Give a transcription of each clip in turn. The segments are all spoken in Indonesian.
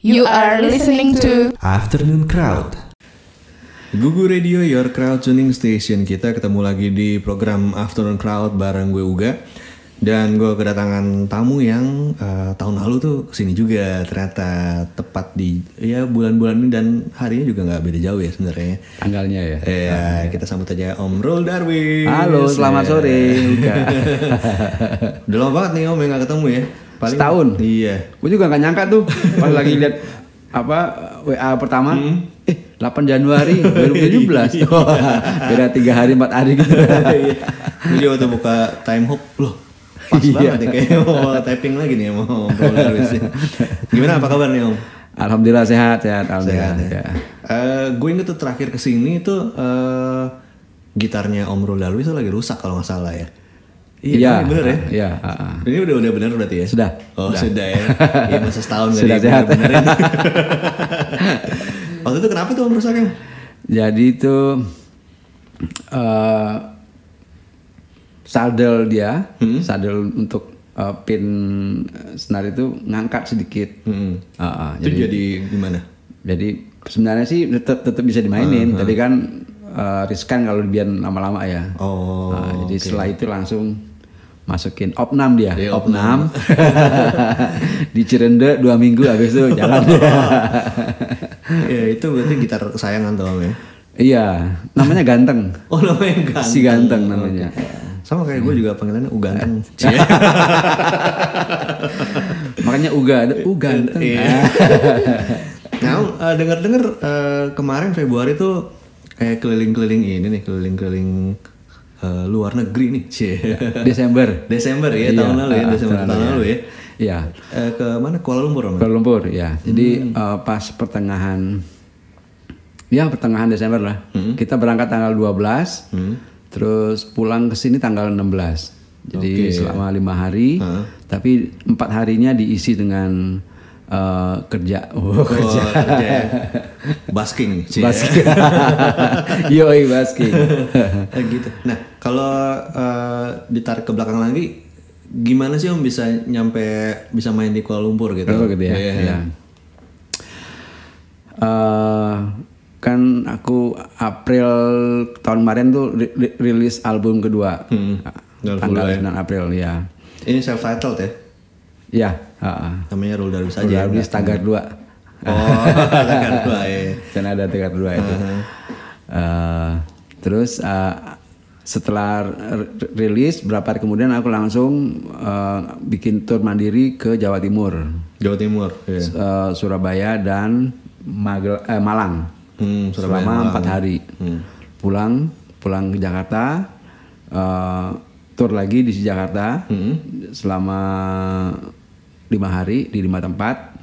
You are listening to Afternoon Crowd. Gugu Radio, your crowd tuning station. Kita ketemu lagi di program Afternoon Crowd bareng gue Uga. Dan gue kedatangan tamu yang eh, tahun lalu tuh ke sini juga ternyata tepat di ya bulan-bulan ini dan harinya juga nggak beda jauh ya sebenarnya. Tanggalnya ya. Ya, kita sambut aja Om Rul Darwin. Halo, selamat sore. Uga. Udah lama banget nih Om yang nggak ketemu ya. Setahun. Iya. Gue juga gak nyangka tuh pas lagi lihat apa WA pertama, Hmm. eh 8 Januari 2017. Wah, Beda tiga hari empat hari gitu. Iya. Jadi waktu buka time hop loh pas Iya. banget ya kayak mau typing lagi nih mau. Gimana apa kabar nih Om? Alhamdulillah sehat, sehat, alhamdulillah. Sehat, ya. ya. Eh, gue inget tuh terakhir ke sini tuh eh, gitarnya Om Rul Darwis tuh lagi rusak kalau nggak salah ya. Iya, kan? bener ya. Iya, ah. Ini udah udah bener berarti ya? Sudah, Oh sudah. sudah, ya. Iya masa setahun Sudah sehat. benerin. Waktu itu kenapa tuh Om rusaknya? Jadi itu eh sadel dia, Hmm. sadel untuk eh, pin senar itu ngangkat sedikit. Hmm. Ah, ah, Itu jadi gimana? Jadi sebenarnya sih tetap tetap bisa dimainin, tapi kan eh, riskan kalau dibiarin lama-lama ya. Oh, Nah, jadi setelah itu langsung masukin opnam dia, Iya, opnam. di Cirende dua minggu habis itu jalan ya itu berarti gitar kesayangan tuh Om ya? iya, namanya ganteng. Oh namanya ganteng. Si ganteng namanya. Sama kayak gue juga panggilannya Uganteng. Makanya Uga, ada Uganteng. Iya. nah, Om, eh, dengar-dengar eh, kemarin Februari tuh kayak keliling-keliling ini nih, keliling-keliling eh, luar negeri nih. Cie. Desember. Desember ya, Iya, tahun lalu ya, ah, Desember tahun tahun lalu lalu ya. Iya. Eh, ke mana? Kuala Lumpur? Kuala Lumpur ya. Jadi Hmm. eh, pas pertengahan ya pertengahan Desember lah. Hmm. Kita berangkat tanggal 12. Terus pulang ke sini tanggal 16. Jadi selama lima hari, tapi empat harinya diisi dengan eh, kerja. Oh, Oh, kerja ya. Basking. Cie. basking. Yoi basking. Eh, gitu. Nah, kalau eh, ditarik ke belakang lagi, gimana sih om bisa nyampe bisa main di Kuala Lumpur gitu? Oh gitu ya. Iya. Iya. Eh, kan aku April tahun kemarin tuh ri- ri- rilis album kedua. Hmm. Tanggal 9 April ya. Ini self titled ya? Ya, heeh. Namanya Rule Darwis aja. Ya? habis tagar dua. Oh, kan dua ya. Dan ada tagar dua itu. Eh, terus eh, setelah r- rilis berapa hari kemudian aku langsung eh, bikin tour mandiri ke Jawa Timur. Jawa Timur. Iya. Eh, Surabaya dan Magel- eh, Malang Hmm, Surabaya, selama empat hari Hmm. pulang pulang ke Jakarta eh, tour lagi di Jakarta Hmm. selama lima hari di lima tempat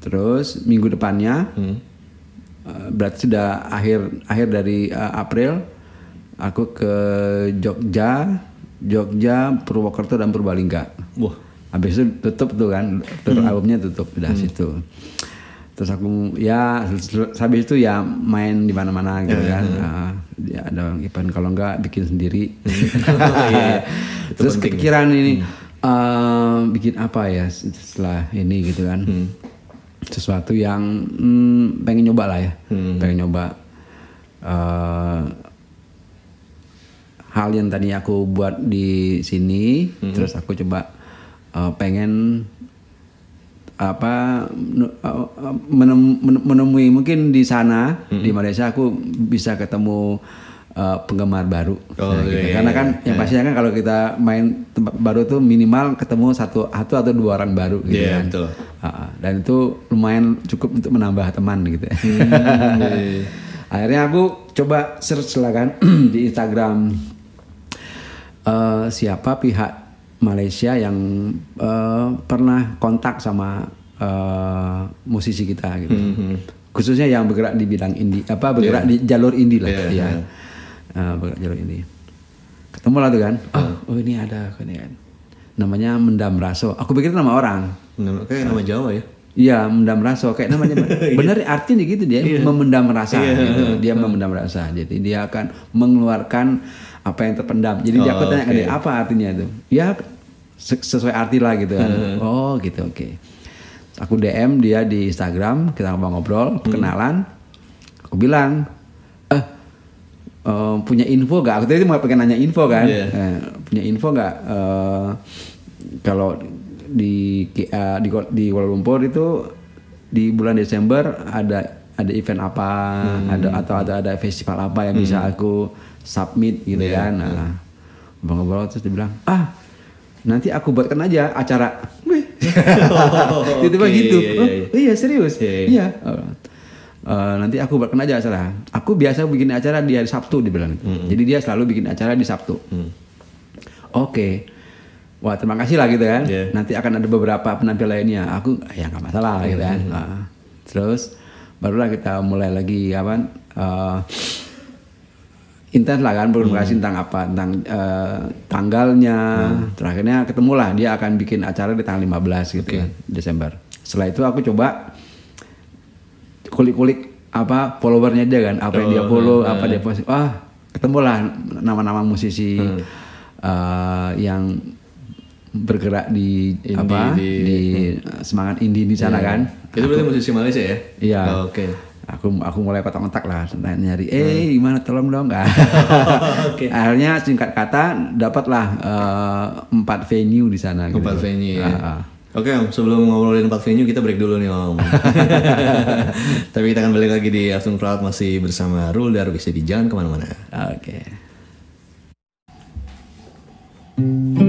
terus minggu depannya Hmm. eh, berarti sudah akhir akhir dari eh, April aku ke Jogja Jogja Purwokerto dan Purbalingga Wah. Habis itu tutup tuh kan, tour albumnya tutup udah situ. Terus aku ya habis itu ya main di mana-mana gitu kan. Ah, ya ada event kalau enggak bikin sendiri. iya. Itu Terus kepikiran ini eh, bikin apa ya setelah ini gitu kan. Sesuatu yang hmm, pengen nyoba lah ya. Pengen nyoba eh, hal yang tadi aku buat di sini. Terus aku coba eh, pengen apa eh, menem- men- menemui mungkin di sana di Malaysia aku bisa ketemu eh, penggemar baru Oh, Nah, gitu. iya, karena iya, kan yang pastinya kan kalau kita main tempat baru tuh minimal ketemu satu satu atau dua orang baru gitu Iya, kan betul. Ah. dan itu lumayan cukup untuk menambah teman gitu Hmm, iya. Akhirnya aku coba search lah kan di Instagram eh, siapa pihak Malaysia yang eh, pernah kontak sama eh, musisi kita gitu. Khususnya yang bergerak di bidang indie, apa bergerak di jalur indie lah, Iya, ya. iya. Eh, bergerak jalur indie. Ketemu lah tuh kan. Oh, oh ini ada ini kan. Namanya Mendam Raso. Aku pikir itu nama orang. Nama- Kayak nama Jawa ya. Iya, memendam rasa. Kayak namanya bener artinya gitu dia memendam rasa. gitu. Dia memendam rasa. Jadi dia akan mengeluarkan apa yang terpendam. Jadi dia aku Oh, tanya ke oke. dia apa artinya itu? Ya se- sesuai arti lah gitu kan. Oh gitu oke. Aku DM dia di Instagram, kita ngobrol-ngobrol, kenalan. Aku bilang, eh, punya info gak? Aku tadi mau pengen nanya info kan, Iya. Eh, punya info gak? eh, kalau di eh, di di Kuala Lumpur itu di bulan Desember ada ada event apa, ada atau ada ada festival apa yang bisa aku submit gitu Iya, kan? Nah, ngobrol-ngobrol terus dia bilang, ah nanti aku buatkan aja acara. Wih. Tiba-tiba Oke, gitu. iya, Oh, iya. iya serius. Iya, iya. Iya. Eh, nanti aku buatkan aja acara. Aku biasa bikin acara di hari Sabtu dibilang. Jadi dia selalu bikin acara di Sabtu. Oke. Wah terima kasih lah gitu kan. Iya. Nanti akan ada beberapa penampil lainnya. Aku ya nggak masalah gitu kan. Nah, terus barulah kita mulai lagi apa? eh, intens lah kan berkomunikasi tentang apa tentang eh, tanggalnya terakhirnya ketemulah dia akan bikin acara di tanggal 15 gitu kan Desember setelah itu aku coba kulik-kulik apa followernya dia kan apa yang dia follow apa dia post wah ketemulah nama-nama musisi eh, yang bergerak di Indie apa di- di, semangat indie di sana kan Itu berarti musisi Malaysia ya? Iya. Oh, Oke. Aku aku mulai kotak-kotak lah nyari, eh gimana tolong dong nggak. Akhirnya singkat kata dapatlah eh, empat venue di sana. Empat gitu. venue ya. Ah, ah. Oke Om, sebelum ngobrolin empat venue kita break dulu nih Om. Tapi kita akan balik lagi di Afternoon Crowd masih bersama Rul dan bisa di jangan ke mana-mana. Oke. Rain,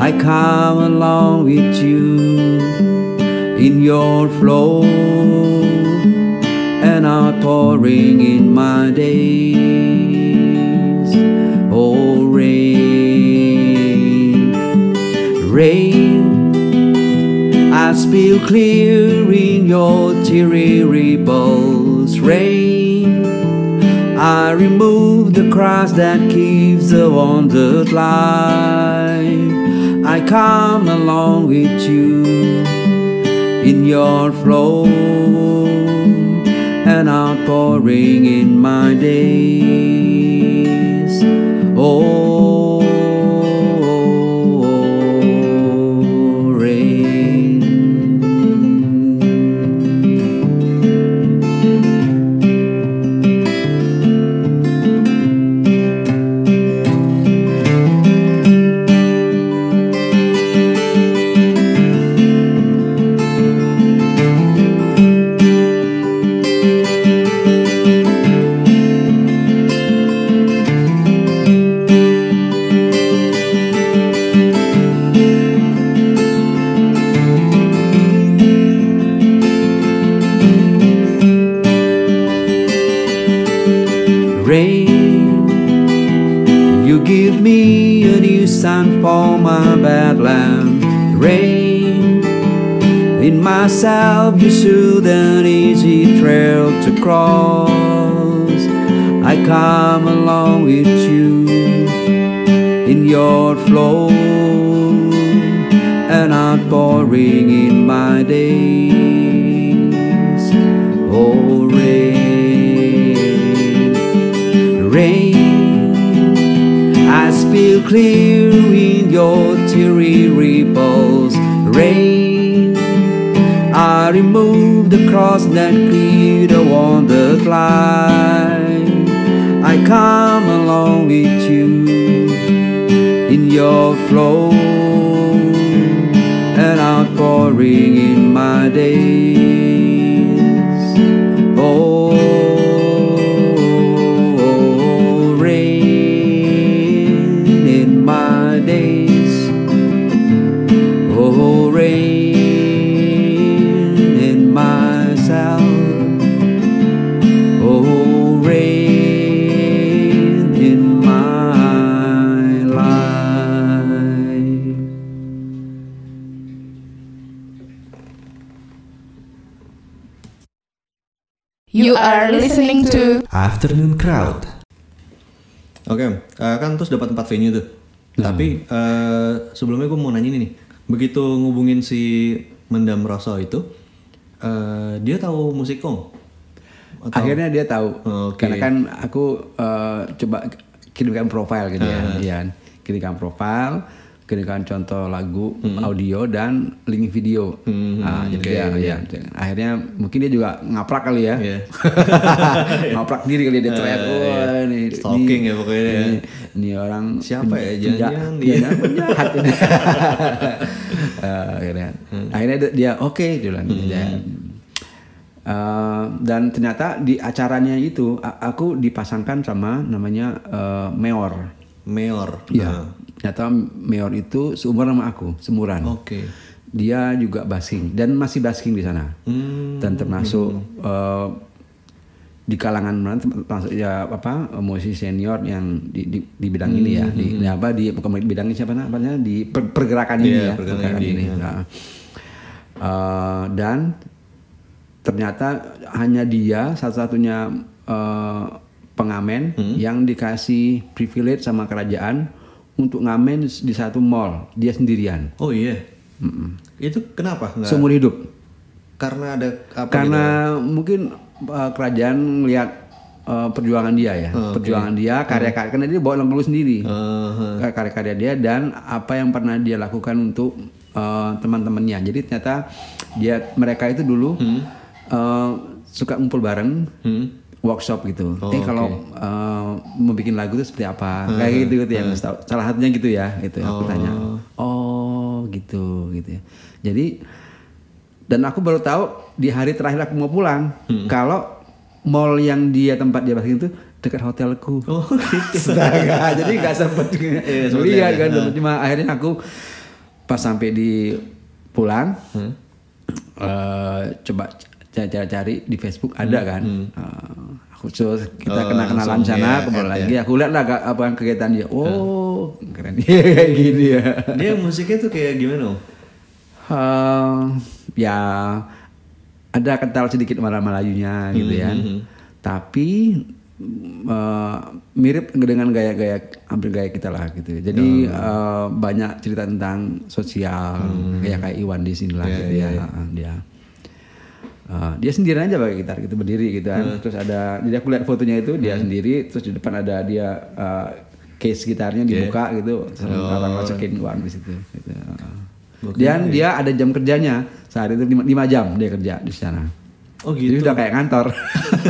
I come along with you in your flow and outpouring in my days. Oh, rain, rain, I spill clear in your teary ripples. Rain, I remove the cross that keeps the wandered life. I come along with you in your flow and outpouring in my days. Rain, in myself you soothe an easy trail to cross. I come along with you in your flow and outpouring in my days. Oh, rain, rain, I clear in your teary ripples. Rain, I remove the cross that creed a wonder fly. I come along with you in your flow and outpouring in my days. Are listening to Afternoon Crowd. Oke, eh, kan terus dapat empat venue tuh. Tapi eh, sebelumnya gue mau nanya ini nih. Begitu ngubungin si Mendam Rasa itu, eh, dia tahu musik kong? Atau- Akhirnya dia tahu. Oke. Karena kan aku eh, coba kirimkan profil gitu ya, ya. Kirimkan profil, kirimkan contoh lagu, audio dan link video. Nah, jadi oke, dia, iya. ya, akhirnya mungkin dia juga ngaprak kali ya. Iya. ngaprak diri kali dia teriak, wah ini, Stalking ini- ya pokoknya ya. Ini, ini orang Siapa ya? Jangan-jangan dia. penjahat ini. Eh, akhirnya, akhirnya dia- oke dia bilang gitu. Dia, eh, dan ternyata di acaranya itu aku dipasangkan sama namanya eh, Meor. Mayor. Ya, ternyata Meor itu seumur sama aku, semuran. Oke. Dia juga basking dan masih basking di sana. Hmm. Dan termasuk eh, di kalangan mana termasuk ya apa musisi senior yang di, di, di bidang ini ya di, di apa di bukan bidang ini siapa namanya di per- pergerakan ini Iya, ya pergerakan ini, ya. Nah, eh, dan ternyata hanya dia satu-satunya eh, pengamen Hmm. yang dikasih privilege sama kerajaan untuk ngamen di satu mall dia sendirian Oh iya. Itu kenapa? Nggak? seumur hidup Karena ada apa karena mungkin uh, kerajaan melihat uh, perjuangan dia ya perjuangan dia karya-karya karena dia bawa lagu sendiri gitu? Eh, Kar- karya-karya dia dan apa yang pernah dia lakukan untuk uh, teman-temannya jadi ternyata dia mereka itu dulu uh, suka ngumpul bareng hmm. Workshop gitu. Oh, eh kalau uh, mau bikin lagu itu seperti apa? Kayak gitu gitu ya Mas. salah satunya gitu ya gitu. Aku tanya oh gitu gitu ya. Jadi dan aku baru tahu di hari terakhir aku mau pulang kalau mall yang dia tempat dia basking itu dekat hotelku. Oh gitu. Astaga, jadi nggak sempet Iya, lihat kan cuma akhirnya aku pas sampai di pulang eh, coba cari-cari di Facebook ada kan? Eh, aku terus kita Oh, kenal kenalan langsung, sana ya, kemudian add lagi. aku lihat lah apa kegiatan dia. Oh keren. Kayak gini ya. Dia musiknya tuh kayak gimana? Eh, ya ada kental sedikit Malayunya gitu ya. tapi eh, mirip dengan gaya-gaya hampir gaya kita lah gitu jadi eh, banyak cerita tentang sosial kayak kayak Iwan di sini lah gitu ya. dia Eh, dia sendirian aja pakai gitar gitu berdiri gitu kan. Terus ada jadi aku lihat fotonya itu dia sendiri terus di depan ada dia eh, case gitarnya dibuka gitu. Terus orang masukin uang di situ gitu. dan dia ada jam kerjanya sehari itu lima, lima jam dia kerja di sana Oh jadi gitu. udah kayak kantor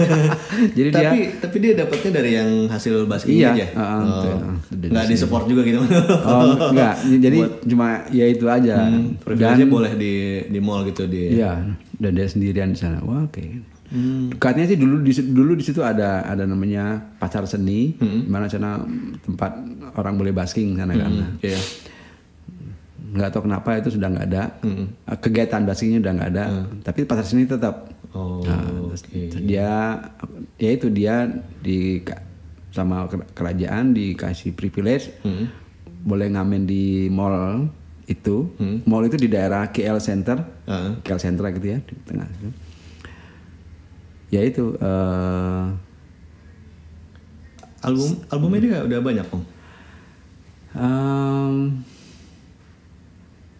jadi dia tapi tapi dia dapatnya dari yang hasil basking Iya, aja. uh, oh. betul. Nggak di support juga gitu. oh enggak jadi cuma ya itu aja Hmm, Privilege boleh di di mall gitu di. Iya, dan dia sendirian di sana. Wah, oke. Dekatnya sih dulu di dulu di situ ada ada namanya pasar seni, di mana sana tempat orang boleh basking sana kan. Iya. Nggak tahu kenapa itu sudah nggak ada. Kegiatan baskingnya udah nggak ada. Tapi pasar seni tetap. Oh, Nah, terus Dia ya itu dia di sama ker- kerajaan dikasih privilege boleh ngamen di mall itu. Mall itu di daerah KL Center. Heeh. KL Center gitu ya di tengah. Ya itu eh, album albumnya dia udah banyak om. Em,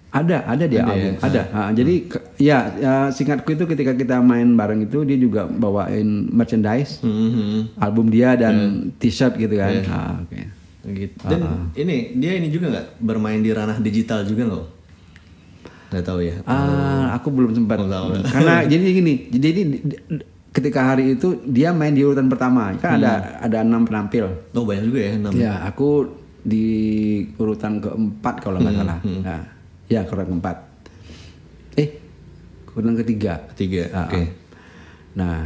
ada, ada dia Ada album, ya? ada. Ah, jadi ke- ya, ya, singkatku itu ketika kita main bareng itu dia juga bawain merchandise, Mhm. album dia dan t-shirt gitu kan. Iya. Ah, oke. Gitu. Dan ini dia ini juga nggak bermain di ranah digital juga nggak? Om? Nggak tahu ya. Ah, aku belum sempat. Belum. Karena jadi gini, jadi ini ketika hari itu dia main di urutan pertama. Kan ada ada enam penampil. Oh banyak juga ya enam. Ya, aku di urutan keempat kalau nggak salah. Nah, ya urutan keempat. Eh, urutan ketiga. Tiga. Ah, Oke. ah. Nah,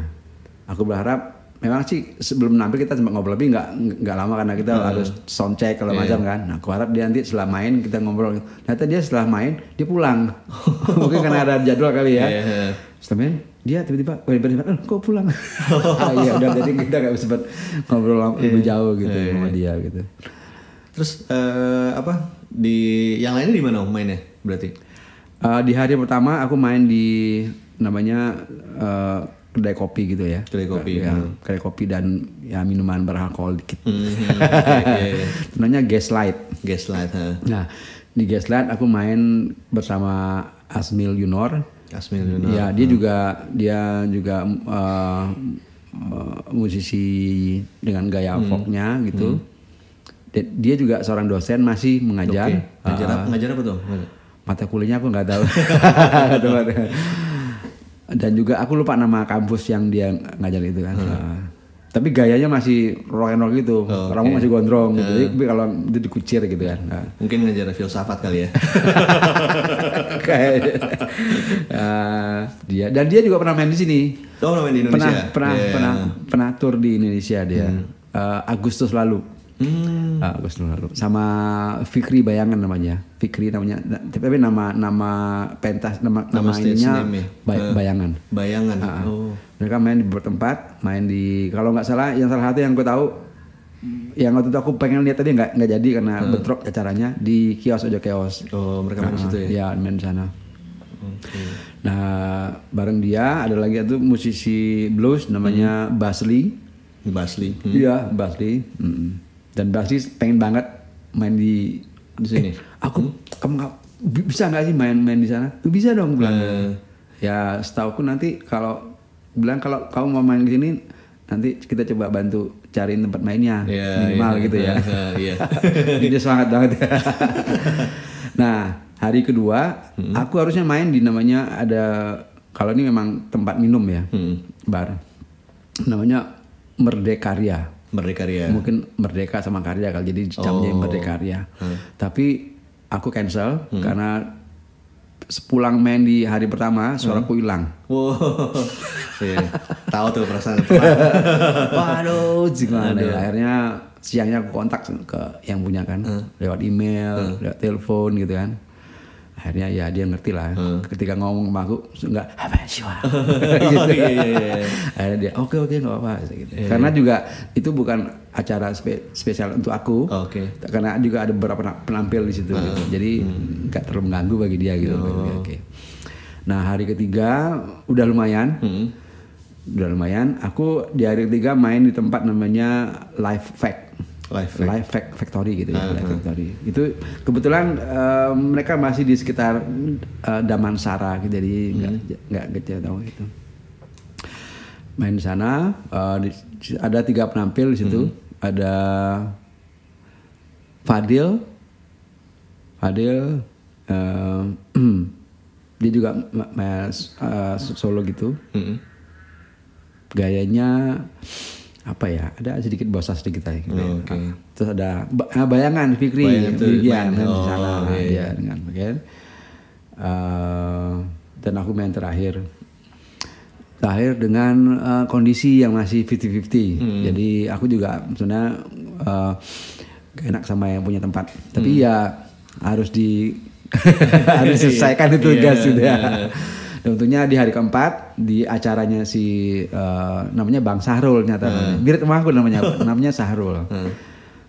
aku berharap memang sih sebelum nampil kita sempat ngobrol lebih nggak nggak lama karena kita harus sound check kalau Iya. macam kan. Nah, aku harap dia nanti setelah main kita ngobrol. Ternyata dia setelah main dia pulang. Mungkin karena ada jadwal kali ya. Iya. Setelah main dia tiba-tiba tiba-tiba eh, kok pulang. ah, iya udah jadi kita nggak sempat ngobrol Iya. lebih jauh gitu sama dia gitu. Terus eh, apa di yang lainnya di mana mainnya berarti? Eh, di hari pertama aku main di namanya eh, kedai kopi gitu ya. Kedai kopi, Ya, kedai kopi dan ya minuman beralkohol dikit. Hmm, oke, iya, iya. Namanya Gaslight. Gaslight, ha. Nah, di Gaslight aku main bersama Asmil Yunor. Asmil Yunor. Ya, dia juga dia juga eh, eh, musisi dengan gaya Hmm. folknya gitu. Dan dia juga seorang dosen masih mengajar. Oke. Ngajar apa, ngajar apa tuh? Mata kuliahnya aku nggak tahu. Dan juga aku lupa nama kampus yang dia ngajar itu kan. Nah, tapi gayanya masih rock and roll gitu. Oh, Rambut oke. masih gondrong gitu. Jadi, tapi kalau itu dikucir gitu kan. Nah, Mungkin ngajar filsafat kali ya. kayak eh, dia dan dia juga pernah main di sini. Oh, pernah main di Indonesia. Pernah pernah Iya. pernah pernah tur di Indonesia dia. Eh, Agustus lalu. Hmm. Ah, Agustus lalu. Sama Fikri Bayangan namanya. Fikri namanya. Tapi nama nama pentas nama Nama namanya name ya? Bay- Eh. Bayangan. Bayangan. Ah, ah. Oh. Mereka main di beberapa tempat, main di kalau nggak salah yang salah satu yang gue tahu yang waktu itu aku pengen lihat tadi nggak nggak jadi karena bentrok acaranya di kios aja kios. Oh, mereka main di situ ya. Iya, main di sana. Oke. Nah, bareng dia ada lagi itu musisi blues namanya Hmm. Basli. Basli. Hmm. Iya, Basli. Mm-mm. Dan Basli pengen banget main di Di sini? Eh, aku kamu nggak bi- bisa nggak sih main-main di sana? Bisa dong bilang. Eh. Ya, setauku nanti kalau bilang kalau kamu mau main di sini nanti kita coba bantu cariin tempat mainnya Iya, minimal iya. gitu ya. Iya. Dia semangat banget. nah, hari kedua Hmm. aku harusnya main di namanya ada kalau ini memang tempat minum ya. Hmm. Bar. Namanya Merdekarya. Berdekarya. Mungkin Merdeka sama Karya kali jadi jamnya Oh. Merdekarya. Hmm. Tapi aku cancel karena sepulang main di hari pertama suaraku hilang. Wow. Iya. Tahu tuh perasaan. Waduh, gimana ya? Akhirnya siangnya aku kontak ke yang punya kan, lewat email, lewat telepon gitu kan. Akhirnya ya dia ngerti lah. Ketika ngomong sama aku, nggak apa sih Wak?" gitu. iya, iya, iya. Akhirnya dia oke oke nggak apa-apa gitu. Karena juga itu bukan acara spe- spesial untuk aku. Oke. Karena juga ada beberapa pena- penampil di situ. gitu. Jadi nggak terlalu mengganggu bagi dia gitu. Oke, Oke. Nah hari ketiga udah lumayan. Hmm. Udah lumayan. Aku di hari ketiga main di tempat namanya Live Fact. Live Fact Factory gitu ya. Live Factory. Itu kebetulan eh, mereka masih di sekitar eh, Damansara gitu. Jadi nggak nggak kecil tahu itu. Main di sana. eh, di- ada tiga penampil di situ. Ada Fadil. Fadil. eh, dia juga eh, solo gitu Hmm. gayanya apa ya ada sedikit bosa sedikit aja gitu. Oh, oke. terus ada ah, bayangan Fikri Bayangan ya main di Oh, sana iya, dia iya. dengan bagian Eh, dan aku main terakhir terakhir dengan eh, kondisi yang masih 50-50 Hmm. jadi aku juga sebenarnya eh, gak enak sama yang punya tempat tapi ya harus di harus diselesaikan itu Hmm. Iya, gas gitu ya iya. Tentunya di hari keempat di acaranya si uh, namanya Bang Sahrul nyata hmm. mirip emang aku namanya namanya Sahrul. Hmm.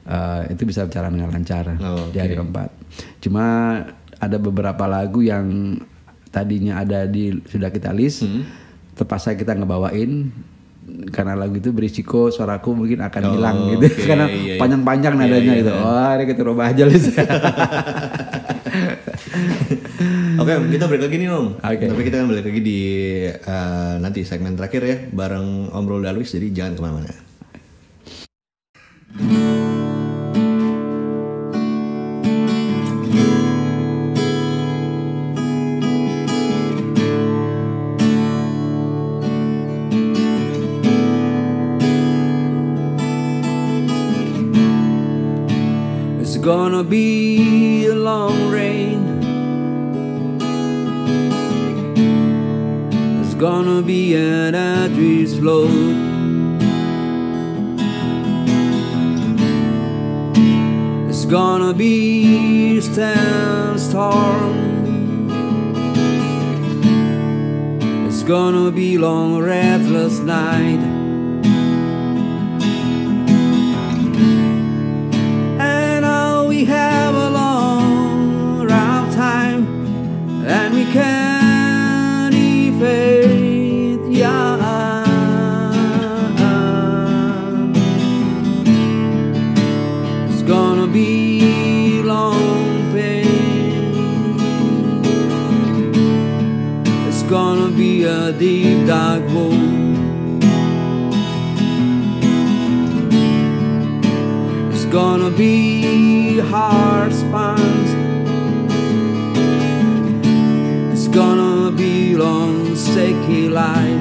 Uh, itu bisa bicara dengan lancar oh, okay. di hari keempat. Cuma ada beberapa lagu yang tadinya ada di sudah kita list, hmm. terpaksa kita ngebawain karena lagu itu berisiko suaraku mungkin akan oh, hilang gitu karena iya, iya. panjang-panjang iya, nadanya iya, gitu. iya, gitu. Wah, oh, ini kita rubah aja list. Oke, okay, kita balik lagi nih Om. Okay. Tapi kita akan balik lagi di uh, nanti segmen terakhir ya bareng Om Rul Dalwis. Jadi jangan ke mana-mana. Gonna be gonna be at our dreams float. It's gonna be sandstorm. It's gonna be long, restless night. It's gonna be hard spans. It's gonna be long, shaky life.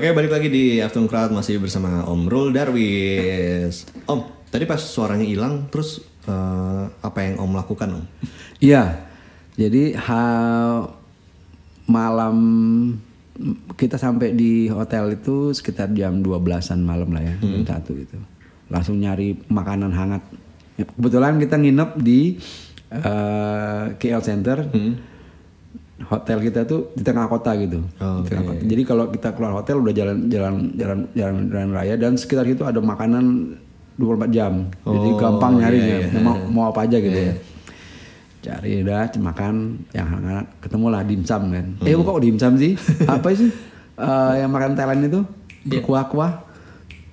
Oke, balik lagi di Afternoon Crowd masih bersama Om Rul Darwis. Om, tadi pas suaranya hilang, terus eh, apa yang Om lakukan, Om? Iya. Jadi hal malam kita sampai di hotel itu sekitar jam 12-an malam lah ya, jam satu itu. Langsung nyari makanan hangat. Kebetulan kita nginep di eh, KL Center. Hotel kita tuh di tengah kota gitu. Oh, Di tengah kota. Jadi kalau kita keluar hotel udah jalan jalan jalan jalan jalan raya dan sekitar itu ada makanan 24 jam. Jadi Oh, gampang nyarinya. iya, iya. Mau mau apa aja gitu ya cari udah makan yang hangat ketemulah dimsum kan eh Hmm. kok dimsum sih apa sih Eh, yang makan Thailand itu Iya. berkuah-kuah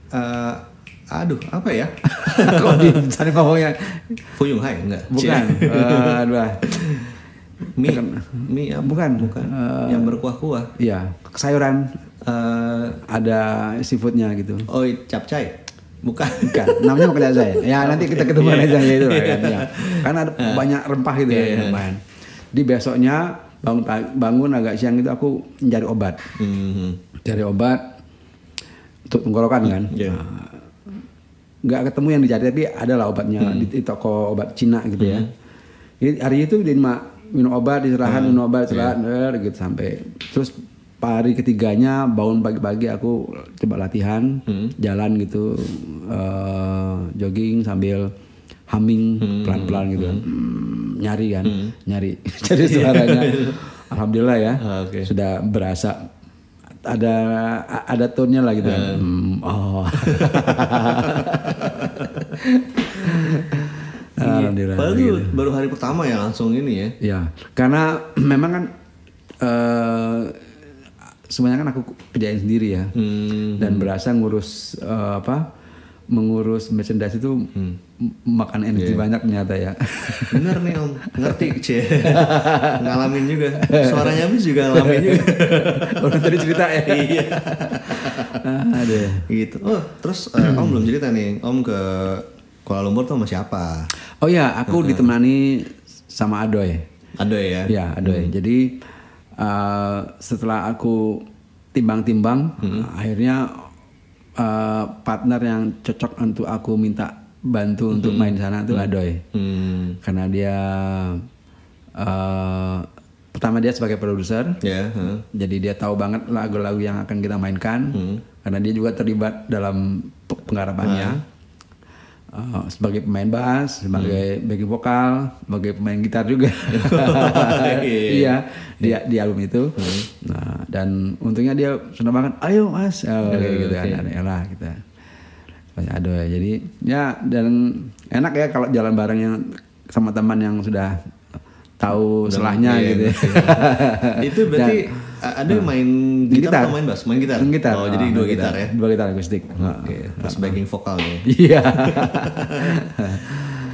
Eh, aduh, apa ya? kok dimsum ngomongnya Fuyung Hai enggak? bukan. Eh, aduh. mie, mie apa? Bukan. bukan. Eh, yang berkuah-kuah. iya sayuran Eh, ada seafoodnya gitu oh, capcay. Bukan. Bukan, namanya bukan saya. Ya nanti kita ketemu aja ya itu kan. Ya. Karena ada banyak rempah gitu Iya, ya iya. rempahan. Di besoknya bangun bangun agak siang itu aku mencari obat. Mhm. Cari obat untuk tenggorokan kan. Iya. Nah, nggak ketemu yang dicari tapi ada lah obatnya Hmm. di, di toko obat Cina gitu ya. Jadi hari itu ma- minum obat diserahan Hmm. minum obat Iya. istirahat er, gitu sampai terus hari ketiganya bangun pagi-pagi aku coba latihan Hmm. jalan gitu eh, jogging sambil humming Hmm. pelan-pelan gitu kan. Hmm, nyari kan nyari jadi suaranya alhamdulillah ya Ah, oke. sudah berasa ada ada tone-nya lah gitu kan. Hmm, oh. Alhamdulillah. Padahal gitu. baru hari pertama ya langsung ini ya. Ya, karena memang kan eh semuanya kan aku kerjain sendiri ya. Hmm. Dan berasa ngurus eh, apa? Mengurus merchandise itu Hmm. makan energi Iya. banyak ternyata ya. Bener nih om, ngerti cie. Ngalamin juga. Suaranya habis juga ngalamin juga. Udah tadi cerita ya. iya. Aduh. Gitu. Oh, terus eh, om belum cerita nih. Om ke Kuala Lumpur tuh sama siapa? Oh ya, aku ditemani sama Adoy. Adoy ya. Ya, Adoy. Jadi eh, setelah aku timbang-timbang, akhirnya eh, partner yang cocok untuk aku minta bantu untuk main di sana itu Adoy. Hmm. Karena dia eh, pertama dia sebagai produser, Ya. heeh. jadi dia tahu banget lagu-lagu yang akan kita mainkan. Karena dia juga terlibat dalam pe- penggarapannya. Eh, sebagai pemain bass, sebagai backing vokal, sebagai pemain gitar juga. iya, di di album itu. Nah, dan untungnya dia senang banget. Ayo mas, oh, kayak gitu kan. Ya lah kita. Banyak aduh ya. Jadi ya dan enak ya kalau jalan bareng yang sama teman yang sudah tahu selahnya Iya, gitu. ya. Itu berarti ada yang main gitar, atau main bass? Main gitar. Main gitar. Oh, jadi Ah, dua main gitar ya. Dua gitar akustik. Oke, terus backing vokal nih. Iya.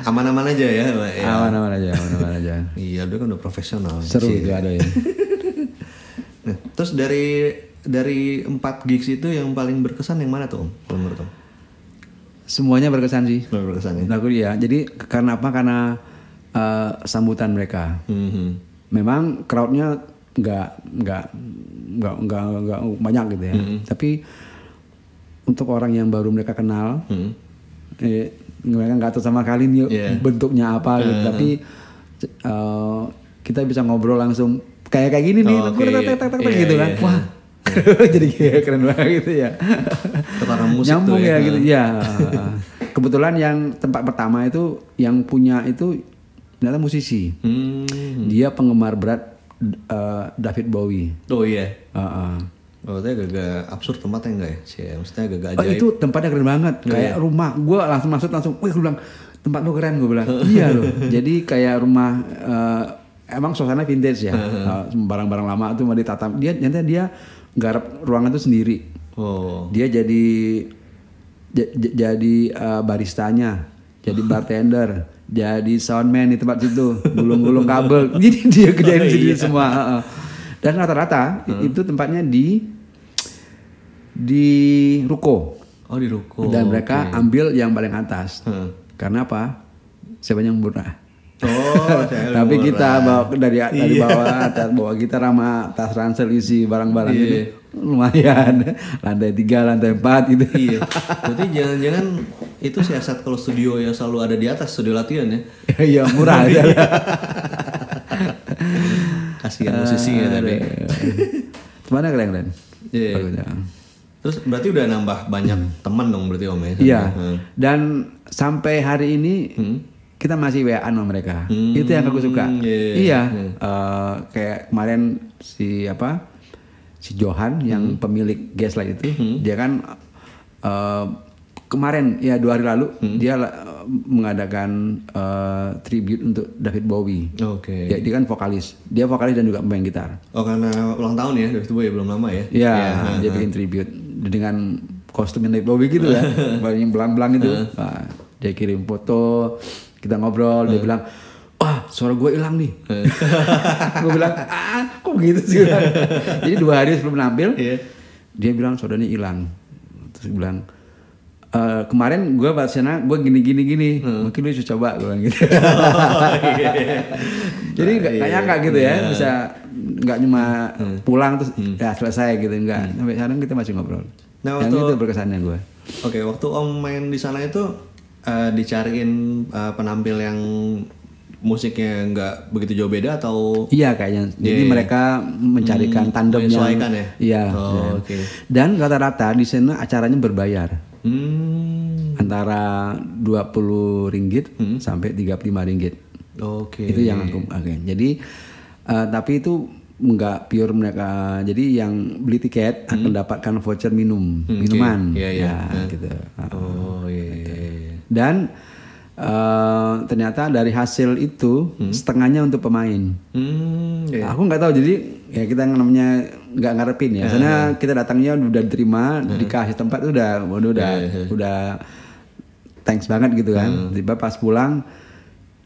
Aman-aman aja ya, ya. Aman-aman aja, aman-aman aja. Iya, dia kan udah profesional. Seru Cie. itu ada ya. Nah, terus dari dari empat gigs itu yang paling berkesan yang mana tuh, Om? Kalau menurut Om? Semuanya berkesan sih. Paling berkesan ya. Lagu dia. Jadi karena apa? Karena eh, sambutan mereka. Mhm. Memang crowdnya nggak nggak nggak nggak nggak banyak gitu ya. Tapi untuk orang yang baru mereka kenal, Mhm. eh, mereka nggak tahu sama kali nih Iya. bentuknya apa gitu. Tapi eh, kita bisa ngobrol langsung kayak kayak gini nih, Oh, oke. tek, tek, tek, tek, Iya, gitu kan. iya. Wah. Jadi kayak keren banget gitu ya. Karena musik Nyambung tuh ya, ya. gitu. Ya. Kebetulan yang tempat pertama itu yang punya itu ternyata musisi. Hmm. Dia penggemar berat eh, David Bowie. Oh iya. Heeh. Oh, itu agak absurd tempatnya enggak ya? Cie, maksudnya agak Oh, ajaib. itu tempatnya keren banget, kayak rumah. Gue langsung masuk langsung, wih gue bilang tempat lu keren gue bilang. iya loh. Jadi kayak rumah eh, emang suasana vintage ya, Eh, barang-barang lama itu mau ditata. Dia ternyata dia garap ruangan itu sendiri. Oh. Dia jadi jadi eh, baristanya, jadi bartender, jadi soundman di tempat situ, gulung-gulung kabel. Jadi dia kerjain sendiri semua. heeh. Dan rata-rata itu tempatnya di di ruko Oh, di ruko. dan mereka ambil yang paling atas. Hmm. Karena apa? Siapa yang murah? Oh, saya Tapi murah. kita bawa dari dari Iya. bawah atas bawa kita sama tas ransel isi barang-barang Iya. itu lumayan. Lantai tiga, lantai empat gitu. iya. Berarti jangan-jangan itu siasat kalau studio yang selalu ada di atas studio latihan ya. Iya murah aja. Kasihan musisinya tapi. Mana keren keren? Iya. Ya. Terus berarti udah nambah banyak teman dong berarti Om ya? Iya. Hmm. Dan sampai hari ini kita masih WA sama mereka. Itu yang aku suka. iya, iya. eh, kayak kemarin si apa? Si Johan yang pemilik Gaslight itu, dia kan eh, kemarin ya dua hari lalu dia eh, mengadakan eh, tribute untuk David Bowie. Oke. Ya, dia kan vokalis. Dia vokalis dan juga pemain gitar. Oh karena ulang tahun ya David Bowie belum lama ya? Iya, dia bikin tribute dengan kostum David Bowie gitu ya, yang belang-belang itu. Nah, dia kirim foto, kita ngobrol, dia bilang, wah suara gue hilang nih. gue bilang, ah kok gitu sih? Jadi dua hari sebelum nampil, Iya. dia bilang suaranya hilang. Terus dia bilang, "Eh, kemarin gue pas sana gue gini gini gini, mungkin lu coba gue bilang gitu. Jadi nggak nggak nyangka gitu ya, bisa nggak cuma pulang terus ya selesai gitu nggak. Sampai sekarang kita masih ngobrol. Nah, Yang itu berkesannya gue. Oke, waktu Om main di sana itu eh, dicariin eh, penampil yang musiknya nggak begitu jauh beda atau Iya kayaknya. Jadi Iya, iya. mereka mencarikan tandem yang ya? Iya. Oh, iya. oke. Dan rata-rata di sana acaranya berbayar. Hmm, Antara 20 ringgit sampai 35 ringgit. oke. Itu yang aku oke. Jadi eh, tapi itu nggak pure mereka. Jadi yang beli tiket akan dapatkan voucher minum, minuman. Iya, iya. Ya, gitu. Oh iya. iya, iya. Dan eh, ternyata dari hasil itu setengahnya untuk pemain. Hmm, iya. Aku nggak tahu jadi ya kita namanya nggak ngarepin ya. Soalnya kita datangnya udah diterima, dikasih tempat udah udah udah, udah thanks banget gitu kan. Tiba pas pulang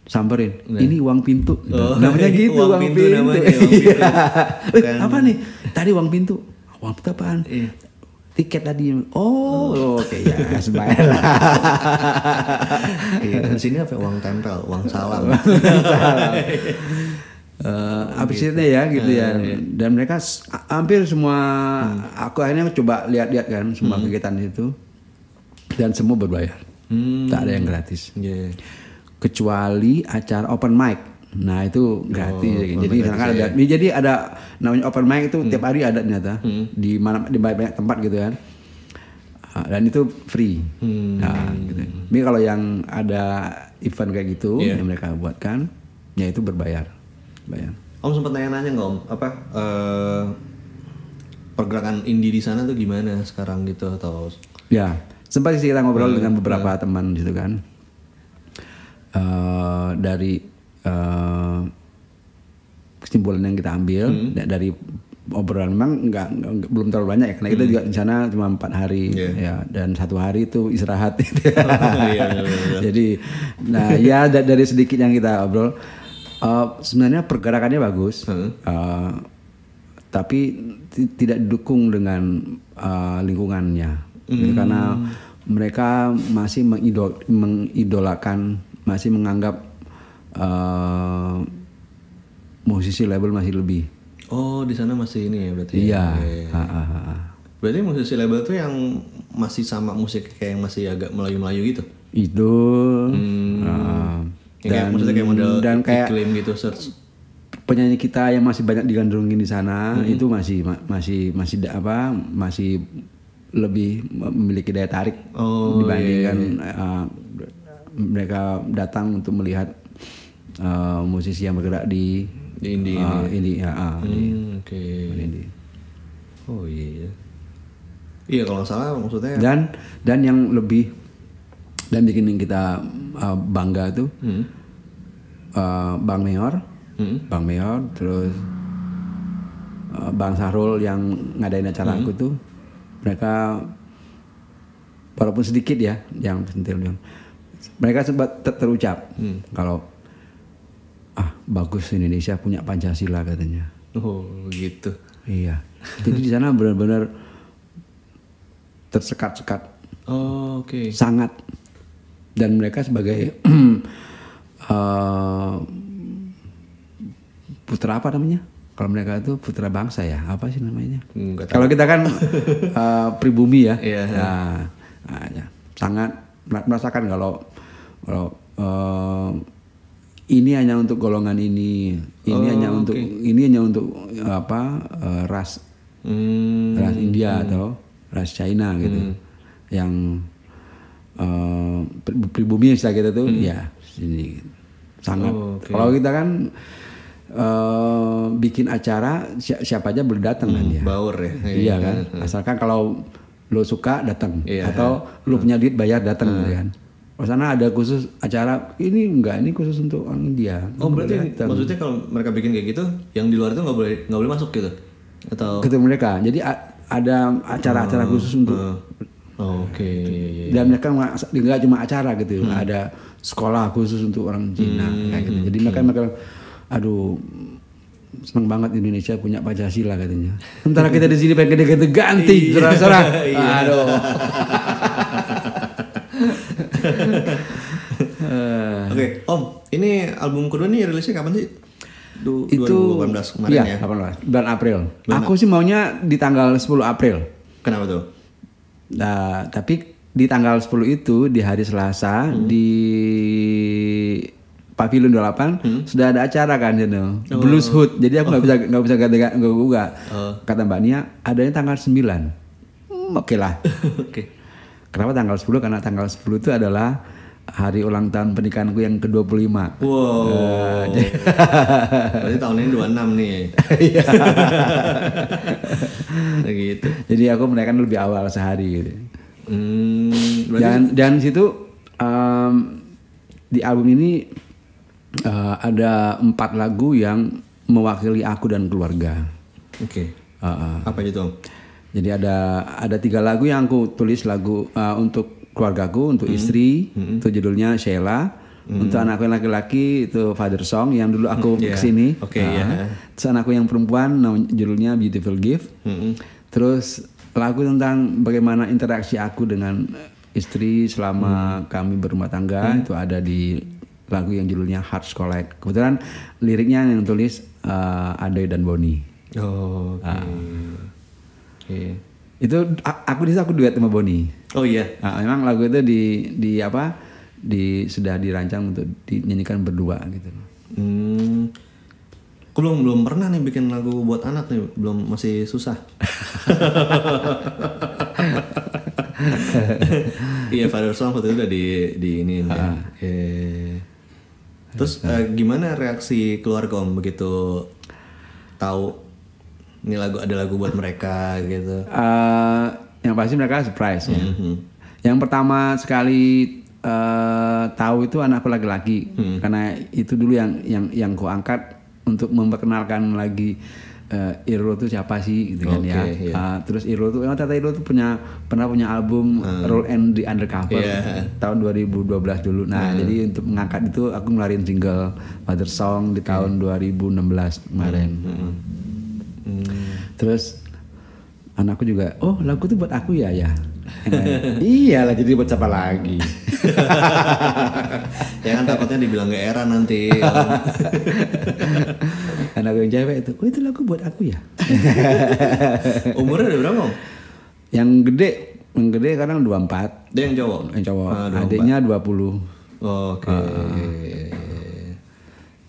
samperin, ini uang pintu. namanya gitu uang uang, pintu pintu. namanya, uang pintu. Iya. Eh, Bukan- apa nih? Tadi uang pintu. Uang pintu apaan? Tiket tadi. Oh, oke ya, sebaiknya lah. Iya, di sini apa uang tempel, uang salam. Eh, habis itu ya gitu ya. Dan mereka s- a- hampir semua aku akhirnya coba lihat-lihat kan semua kegiatan itu. Dan semua berbayar. Tak ada yang gratis. Iya. kecuali acara open mic nah itu gratis jadi misalkan ada jadi ada namanya open mic itu tiap hari ada ternyata. Di mana di banyak, banyak tempat gitu kan. Ah, dan itu free. Nah gitu. Tapi kalau yang ada event kayak gitu yang mereka buatkan ya itu berbayar. Bayar. Om sempat nanya-nanya nggak Om, apa eh, pergerakan indie di sana tuh gimana sekarang gitu atau Ya, sempat sih kita ngobrol dengan beberapa teman gitu kan. Eh, dari eh, kesimpulan yang kita ambil da- dari obrolan memang nggak belum terlalu banyak ya karena kita juga di sana cuma empat hari ya dan satu hari itu istirahat. Jadi nah ya da- dari sedikit yang kita obrol eh, sebenarnya pergerakannya bagus Eh, tapi ti- tidak didukung dengan eh, lingkungannya. Gitu, karena mereka masih mengidol- mengidolakan masih menganggap eh, musisi label masih lebih Oh di sana masih ini ya berarti? iya Iya. Berarti musisi label tuh yang masih sama musik kayak yang masih agak melayu-melayu gitu? itu ah, Yang kayak, maksudnya kayak model dan kayak iklim gitu search. penyanyi kita yang masih banyak digandrungin di sana Hmm. itu masih ma- masih masih apa masih lebih memiliki daya tarik Oh, dibandingkan uh, mereka datang untuk melihat uh, musisi yang bergerak di Di indie uh, indie, ya, di Hmm, Oke. indie. Oh iya. Iya kalau nggak salah maksudnya. dan dan yang lebih dan bikin kita uh, bangga tuh uh, Bang Meor Bang Meor terus uh, Bang Sahrul yang ngadain acara aku tuh mereka walaupun sedikit ya yang sentil mereka sempat ter- terucap kalau ah bagus Indonesia punya Pancasila katanya Oh gitu. iya jadi di sana benar-benar tersekat-sekat Oh oke. sangat dan mereka sebagai eh, putra apa namanya? Kalau mereka itu putra bangsa ya, apa sih namanya? Tahu. Kalau kita kan eh, pribumi ya, Iya. Nah, nah, ya. sangat mer- merasakan kalau kalau eh, ini hanya untuk golongan ini, ini Oh, hanya untuk ini hanya untuk apa eh, ras Hmm, ras India atau ras China gitu, yang eh, pri- pribumi istilah kita tuh ya sini sangat. Hmm. Oh, oke. Kalau kita kan eh, bikin acara si- siapa aja boleh datang kan ya. baur ya. Iya kan, asalkan kalau lo suka datang Iya. atau lo punya duit bayar datang gitu kan. Di sana ada khusus acara ini enggak ini khusus untuk orang India. Oh berarti datang. maksudnya kalau mereka bikin kayak gitu, yang di luar itu nggak boleh nggak boleh masuk gitu? Atau ketemu mereka. Jadi a- ada acara-acara khusus untuk Oh, Oke. iya, iya. dan mereka nggak cuma acara gitu, ada sekolah khusus untuk orang Cina kayak gitu. Jadi mereka mereka aduh senang banget Indonesia punya Pancasila katanya. Sementara kita di sini pengen gede-gede ganti, saudara-saudara. Aduh. Oke, Om, ini album kedua nih rilisnya kapan sih? Du, itu 2018 kemarin iya, ya. 18, bulan April. Aku sih maunya di tanggal 10 April. Kenapa tuh? Nah, tapi di tanggal 10 itu di hari Selasa di Pavilion 28 sudah ada acara kan gitu. Blues Hood. Jadi aku nggak bisa nggak bisa ganti nggak juga. Kata Mbak Nia adanya tanggal 9. Hmm, Oke lah. Oke. Kenapa tanggal 10? Karena tanggal 10 itu adalah hari ulang tahun pernikahanku yang ke-25. Wow. Berarti tahun ini 26 nih. Iya. Gitu. Jadi aku merayakan lebih awal sehari gitu. Hmm, berarti Dan dan situ em, di album ini eh, ada empat lagu yang mewakili aku dan keluarga. oke. Eh, eh. Apa itu, Om? Jadi ada ada tiga lagu yang aku tulis lagu eh, untuk keluargaku, untuk istri, itu judulnya Sheila. Untuk anakku yang laki-laki itu Father Song yang dulu aku Iya. ke sini. Oke, Ah. iya. Terus anakku yang perempuan judulnya Beautiful Gift. Mm-mm. Terus lagu tentang bagaimana interaksi aku dengan istri selama kami berumah tangga itu ada di lagu yang judulnya Hearts Collect. Kebetulan liriknya yang tulis eh, Adoy dan Boni. Oh, oke. Ah. Oke. Itu aku di aku duet sama Boni. Oh iya. Nah, memang lagu itu di di apa? Di sudah dirancang untuk dinyanyikan berdua gitu. Hmm. Aku belum belum pernah nih bikin lagu buat anak nih, belum masih susah. Iya, Father Song waktu itu udah di di ini ya. Eh. Terus eh, gimana reaksi keluarga Om begitu tahu ini lagu ada lagu buat mereka gitu? Eh, yang pasti mereka surprise ya. Mhm. Yang pertama sekali eh, tahu itu anakku laki-laki karena itu dulu yang yang yang ku angkat untuk memperkenalkan lagi eh, Irul itu siapa sih gitu kan ya. Oke, iya. Ah, terus Irul tuh, emang ternyata Irul tuh punya pernah punya album Roll and the Undercover Iya. tahun 2012 dulu. Nah jadi untuk mengangkat itu aku ngeluarin single Father Song di tahun 2016 kemarin. Terus anakku juga, oh lagu itu buat aku ya ya. Iyalah jadi buat siapa lagi? ya kan takutnya dibilang gak era nanti. Anakku yang cewek itu, oh itu lagu buat aku ya. Umurnya udah berapa yang gede, yang gede kadang 24, Dia yang cowok? yang cowok, Ah, 24. adiknya 20. Oke.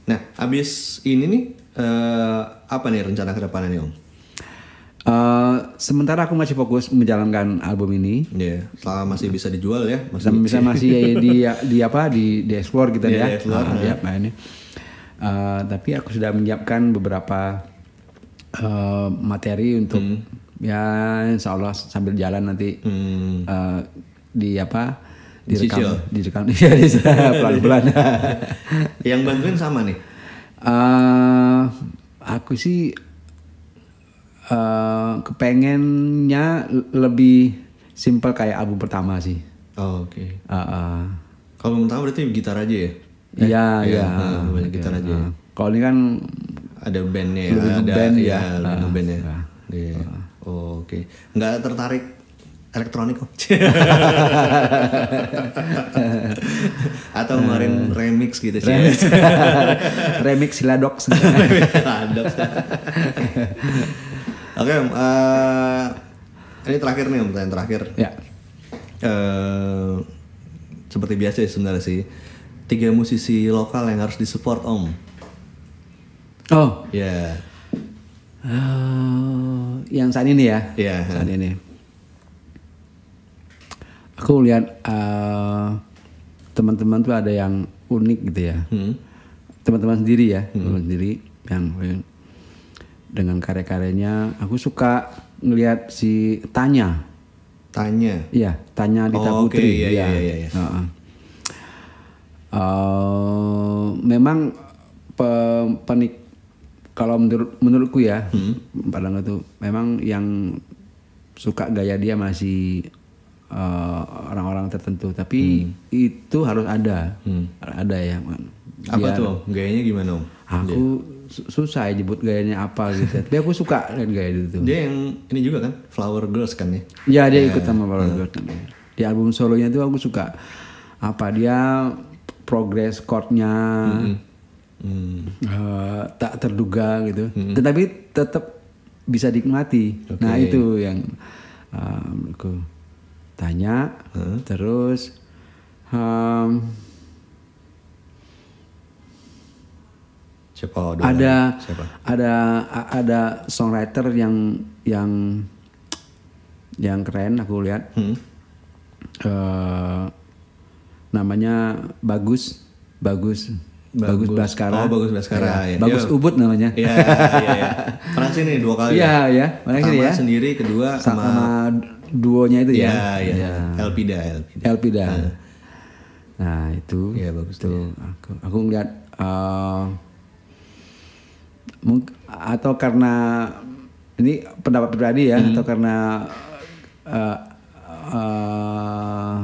Nah, abis ini nih eh, apa nih rencana ke depannya nih Om? Eh, sementara aku masih fokus menjalankan album ini. Iya, selama masih bisa dijual ya, masih Bisa, masih di di apa di di explore gitu Iya, ya. di explore, Ah, ya, nah ini. Eh, tapi aku sudah menyiapkan beberapa eh, materi untuk ya insya Allah sambil jalan nanti Hmm. eh, di apa direkam direkam iya di pelan-pelan. Yang bantuin sama nih. Eh, aku sih eh, kepengennya lebih simple kayak album pertama sih. Oh, Oke. Ah, ah. Kalau pertama berarti gitar aja ya? Iya, iya, iya. ah, banyak gitar aja ya. Ah. Kalau ini kan Ada bandnya ya, ada ngeband ya, ya. ngeband ya. ah. Iya. Oh, Oke. Nggak tertarik elektronik kok. Atau kemarin remix gitu sih. Remix, remix Siladox. Paradoks. Oke, Om, eh, ini terakhir nih Om, pertanyaan terakhir. ya. Eh, seperti biasa ya sebenarnya sih. Tiga musisi lokal yang harus disupport Om. Oh, Ya. eh, yang saat ini ya. Iya. Saat ini. Aku lihat eh, teman-teman tuh ada yang unik gitu ya. Hmm. Teman-teman sendiri ya, teman sendiri yang dengan karya-karyanya. Aku suka ngelihat si Tanya. Tanya. Iya, Tanya Dita Oh, Putri. iya, iya, iya, iya. Heeh. Eh, memang pe- penik kalau menurut menurutku ya, Hmm. padahal itu memang yang suka gaya dia masih eh, orang-orang tertentu, tapi itu harus ada, ada ya. Hmm. Apa Biar- tuh? Gayanya gimana Om? Aku su- susah ya nyebut gayanya apa gitu. Tapi aku suka lihat gaya itu. Dia yang ini juga kan? Flower Girls kan ya? Ya dia ikut sama Power Girls. Di album solonya itu aku suka apa dia progress chordnya Hmm. eh, tak terduga gitu. Tetapi tetap bisa dinikmati. Nah Oke. itu yang menurutku tanya terus em, Siapa? Ada. Siapa? ada ada songwriter yang yang yang keren aku lihat Hmm. Eh, namanya bagus bagus bagus, Bagus. Baskara Oh, Bagus Baskara, Ya, ya. bagus Iya. ubud namanya Iya, iya, iya. Pernah sini dua kali. iya ya mana sini Pertama ya sendiri, kedua sama, sama, duonya itu Iya, ya iya. Elpida, Elpida. Elpida. Nah itu. Iya, bagus itu aku aku ngeliat mung- atau karena ini pendapat pribadi ya Hmm. atau karena eh, eh,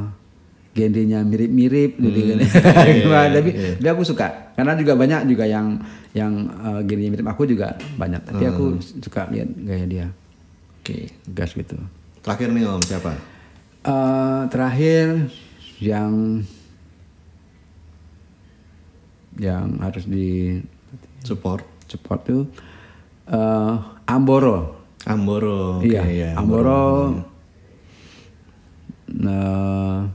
genrenya mirip-mirip gitu kan. iya, tapi tapi aku suka. Karena juga banyak juga yang yang eh, genrenya mirip aku juga banyak. Tapi aku suka lihat gaya dia. Oke. gas gitu Terakhir nih Om, siapa? Eh, terakhir yang yang harus di Support. support tuh eh, Amboro. Amboro. Oke, iya, iya, Amboro. Nah,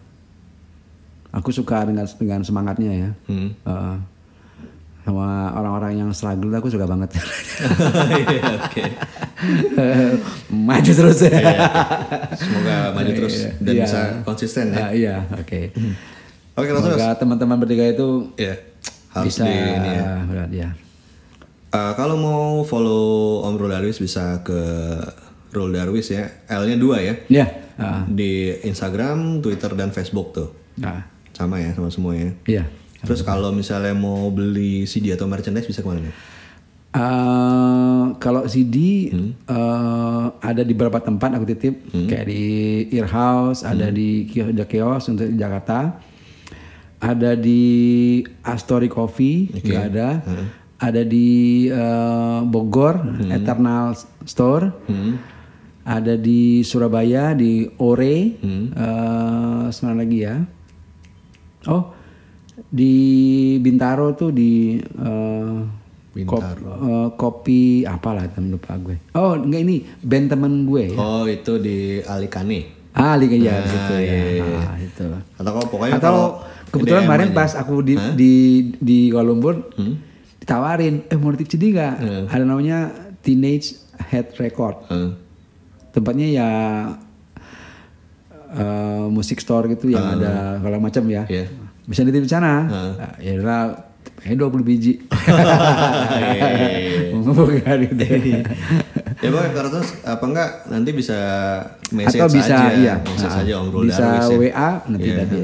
aku suka dengan dengan semangatnya ya. Hmm. Eh, sama orang-orang yang struggle aku suka banget. Iya, Oke. Maju terus ya. Semoga maju terus dan Iya. bisa konsisten ya. Ah, iya, oke. Oke, langsung Semoga teman-teman bertiga itu ya harus bisa di ini ya. ya. Eh, kalau mau follow Om Rul Darwis bisa ke Rul Darwis ya. L-nya dua ya. Ya. ah, Di Instagram, Twitter dan Facebook tuh. ah, Sama ya, sama semua ya. iya. Terus kalau misalnya mau beli CD atau merchandise bisa ke mana nih? Eh, kalau CD eh, ada di beberapa tempat aku titip. Kayak di Earhouse, ada di kios kios untuk di Jakarta, ada di Astory Coffee juga ada, ada di eh, Bogor Eternal Store, ada di Surabaya di Ore, eh, semana lagi ya. Oh, di Bintaro tuh di eh, kop- eh, kopi apalah temen lupa gue. Oh, enggak ini band temen gue ya. Oh, itu di Alikane. Ah, Liga ya gitu iya, ya. iya, iya. Ah, itu. Atau kalau pokoknya Atau kalau kebetulan kemarin pas aku di di di Kuala Lumpur ditawarin, eh mau nitip CD nggak? Ada namanya Teenage Head Record. Eh, Tempatnya ya eh, musik store gitu yang ada segala macam ya. Iya. Bisa nitip di sana. Nah, ya eh 20 biji. Iya, Bukan gitu. ya kalau terus apa enggak nanti bisa message Atau bisa aja, iya. message Ah, aja Om Rul bisa Darwis ya. WA nanti Iya. tadi.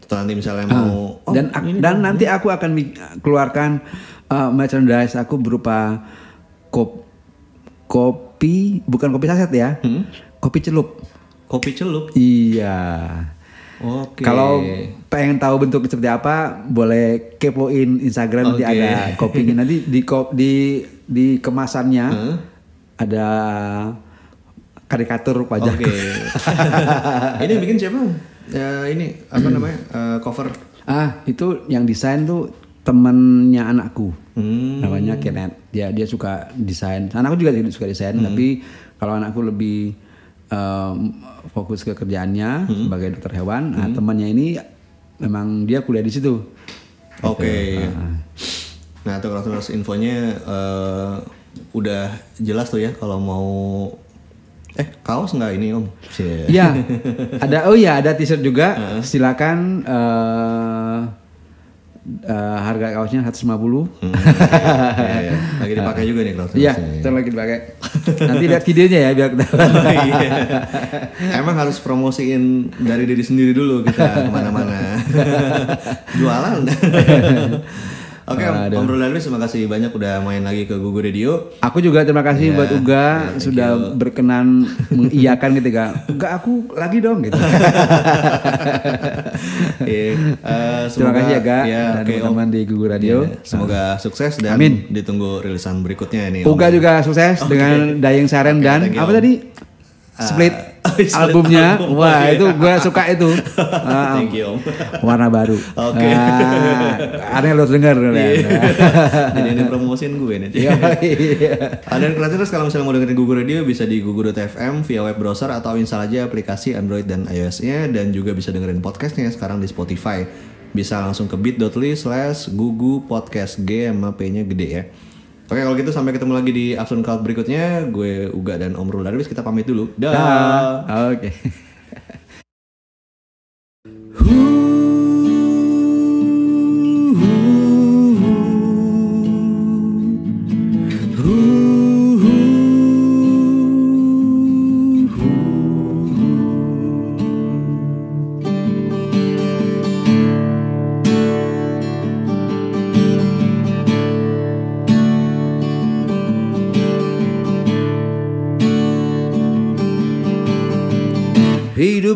Atau nanti misalnya mau oh, dan ak- dan nanti aku akan keluarkan uh, merchandise aku berupa kop kopi bukan kopi saset ya Hmm? kopi celup kopi celup. iya Oke. kalau pengen tahu bentuk seperti apa boleh kepoin Instagram nanti Oke. ada kopinya nanti di di di kemasannya Hmm? ada karikatur wajah. Oke. ini bikin siapa? Ya, ini apa namanya? Eh, cover. Ah, itu yang desain tuh temennya anakku. Hmm. Namanya Kenneth. Dia dia suka desain. Anakku juga suka desain, Hmm. tapi kalau anakku lebih em, fokus ke kerjaannya Hmm. sebagai dokter hewan. Nah, temannya ini memang dia kuliah di situ. Oke. Ah. Nah, tuh kalau terus infonya eh, udah jelas tuh ya kalau mau eh kaos nggak ini om? Iya, ada oh iya ada t-shirt juga. Silakan eh eh, harga kaosnya 150. Hmm, Iya, iya. Lagi dipakai juga nih Iya, terusnya. kita lagi dipakai. Nanti lihat videonya ya biar ketahuan. Iya. Emang harus promosiin dari diri sendiri dulu kita ke mana-mana. Jualan. Oke, Om, Om Rulalis, terima kasih banyak udah main lagi ke Google Radio. Aku juga terima kasih Iya, buat Uga thank sudah berkenan mengiyakan ketika enggak aku lagi dong gitu. Iya, eh, terima semoga- kasih ya Ga ya, dan oke, Om. teman-teman di Google Radio. Iya, semoga sukses dan Amin. ditunggu rilisan berikutnya. Om. Uga juga sukses dengan Dying Siren Oke, dan you, apa tadi? Split split albumnya. album. Wah, Oke. itu gue suka itu. Ah, Thank you, Om. warna baru. Oke. Ah, aneh lo denger. Jadi ini promosiin gue nih. Iya. Ah, Dan kreatif kalau misalnya mau dengerin Google Radio bisa di google.fm via web browser atau install aja aplikasi Android dan iOS-nya dan juga bisa dengerin podcastnya sekarang di Spotify. Bisa langsung ke bit.ly slash gugu podcast G sama P-nya gede ya. Oke kalau gitu sampai ketemu lagi di Afternoon Cloud berikutnya. Gue Uga dan Om Rul Darwis kita pamit dulu. Dah. Dah. Oke. Hidup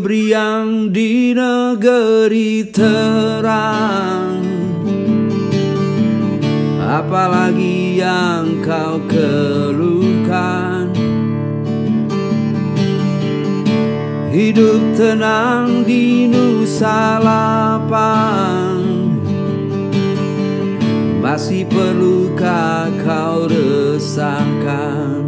riang di negeri terang. Apalagi yang kau keluhkan. Hidup tenang di Nusa Lapang. Masih perlukah kau resahkan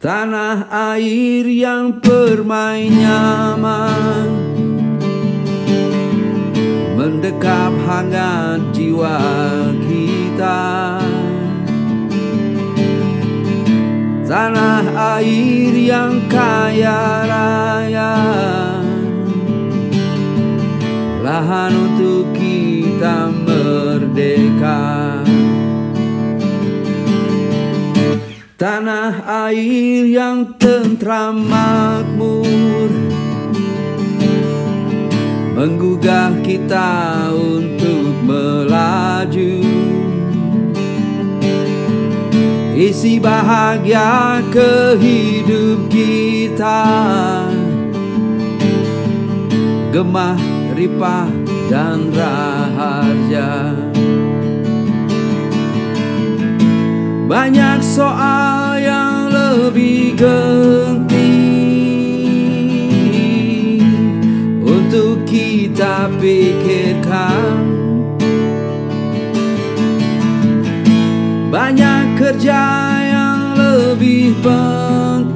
Tanah air yang permain nyaman. Mendekap hangat jiwa kita. Tanah air yang kaya raya. Lahan untuk kita merdeka Tanah air yang tentram makmur. Menggugah kita untuk melaju. Isi bahagia ke hidup kita. Gemah, ripah, dan raharja Banyak soal yang lebih genting Untuk kita pikirkan. Banyak kerja yang lebih penting.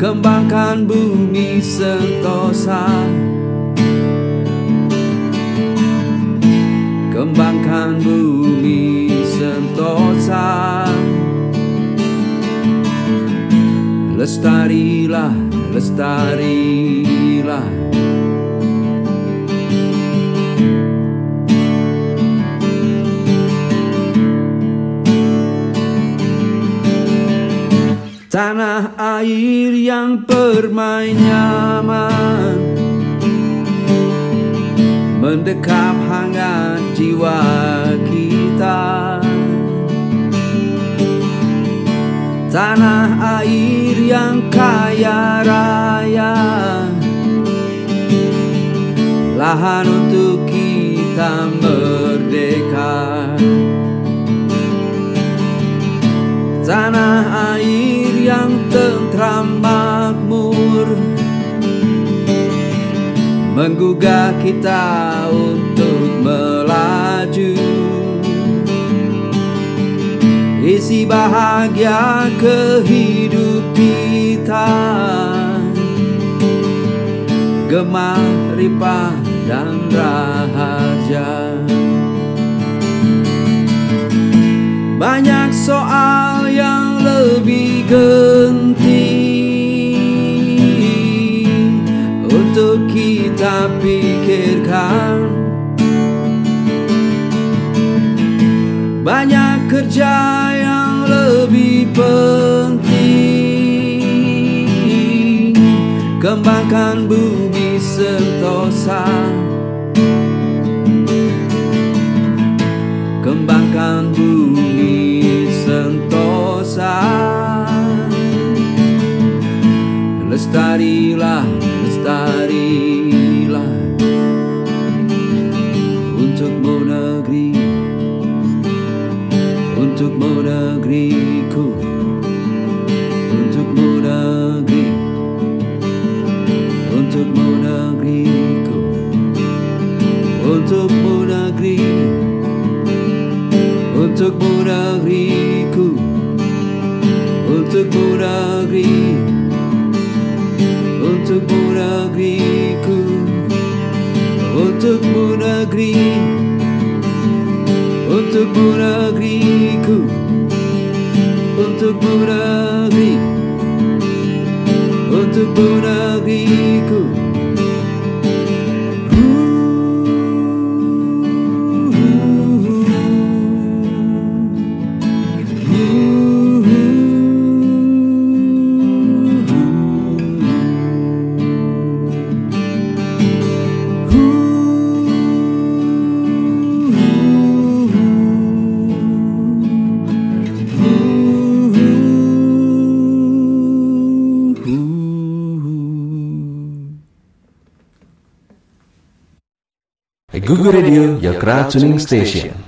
Kembangkan bumi sentosa Lestarilah, lestarilah. Tanah air yang permain nyaman. Mendekap hangat jiwa kita Tanah air yang kaya raya. Lahan untuk kita merdeka. Tanah air yang tentram makmur menggugah kita untuk melaju isi bahagia kehidup kita. Gemah ripah dan rahasia banyak soal yang lebih genting untuk kita pikirkan. Banyak kerja penting kembangkan bumi sentosa. Kembangkan bumi sentosa. Lestarilah lestarilah. Untukmu negeri. Untukmu negeriku untukmu negeriku untukmu negeri untukmu negeriku untukmu negeri untukmu negeriku untukmu negeri untukmu negeriku Radio, crowd tuning station.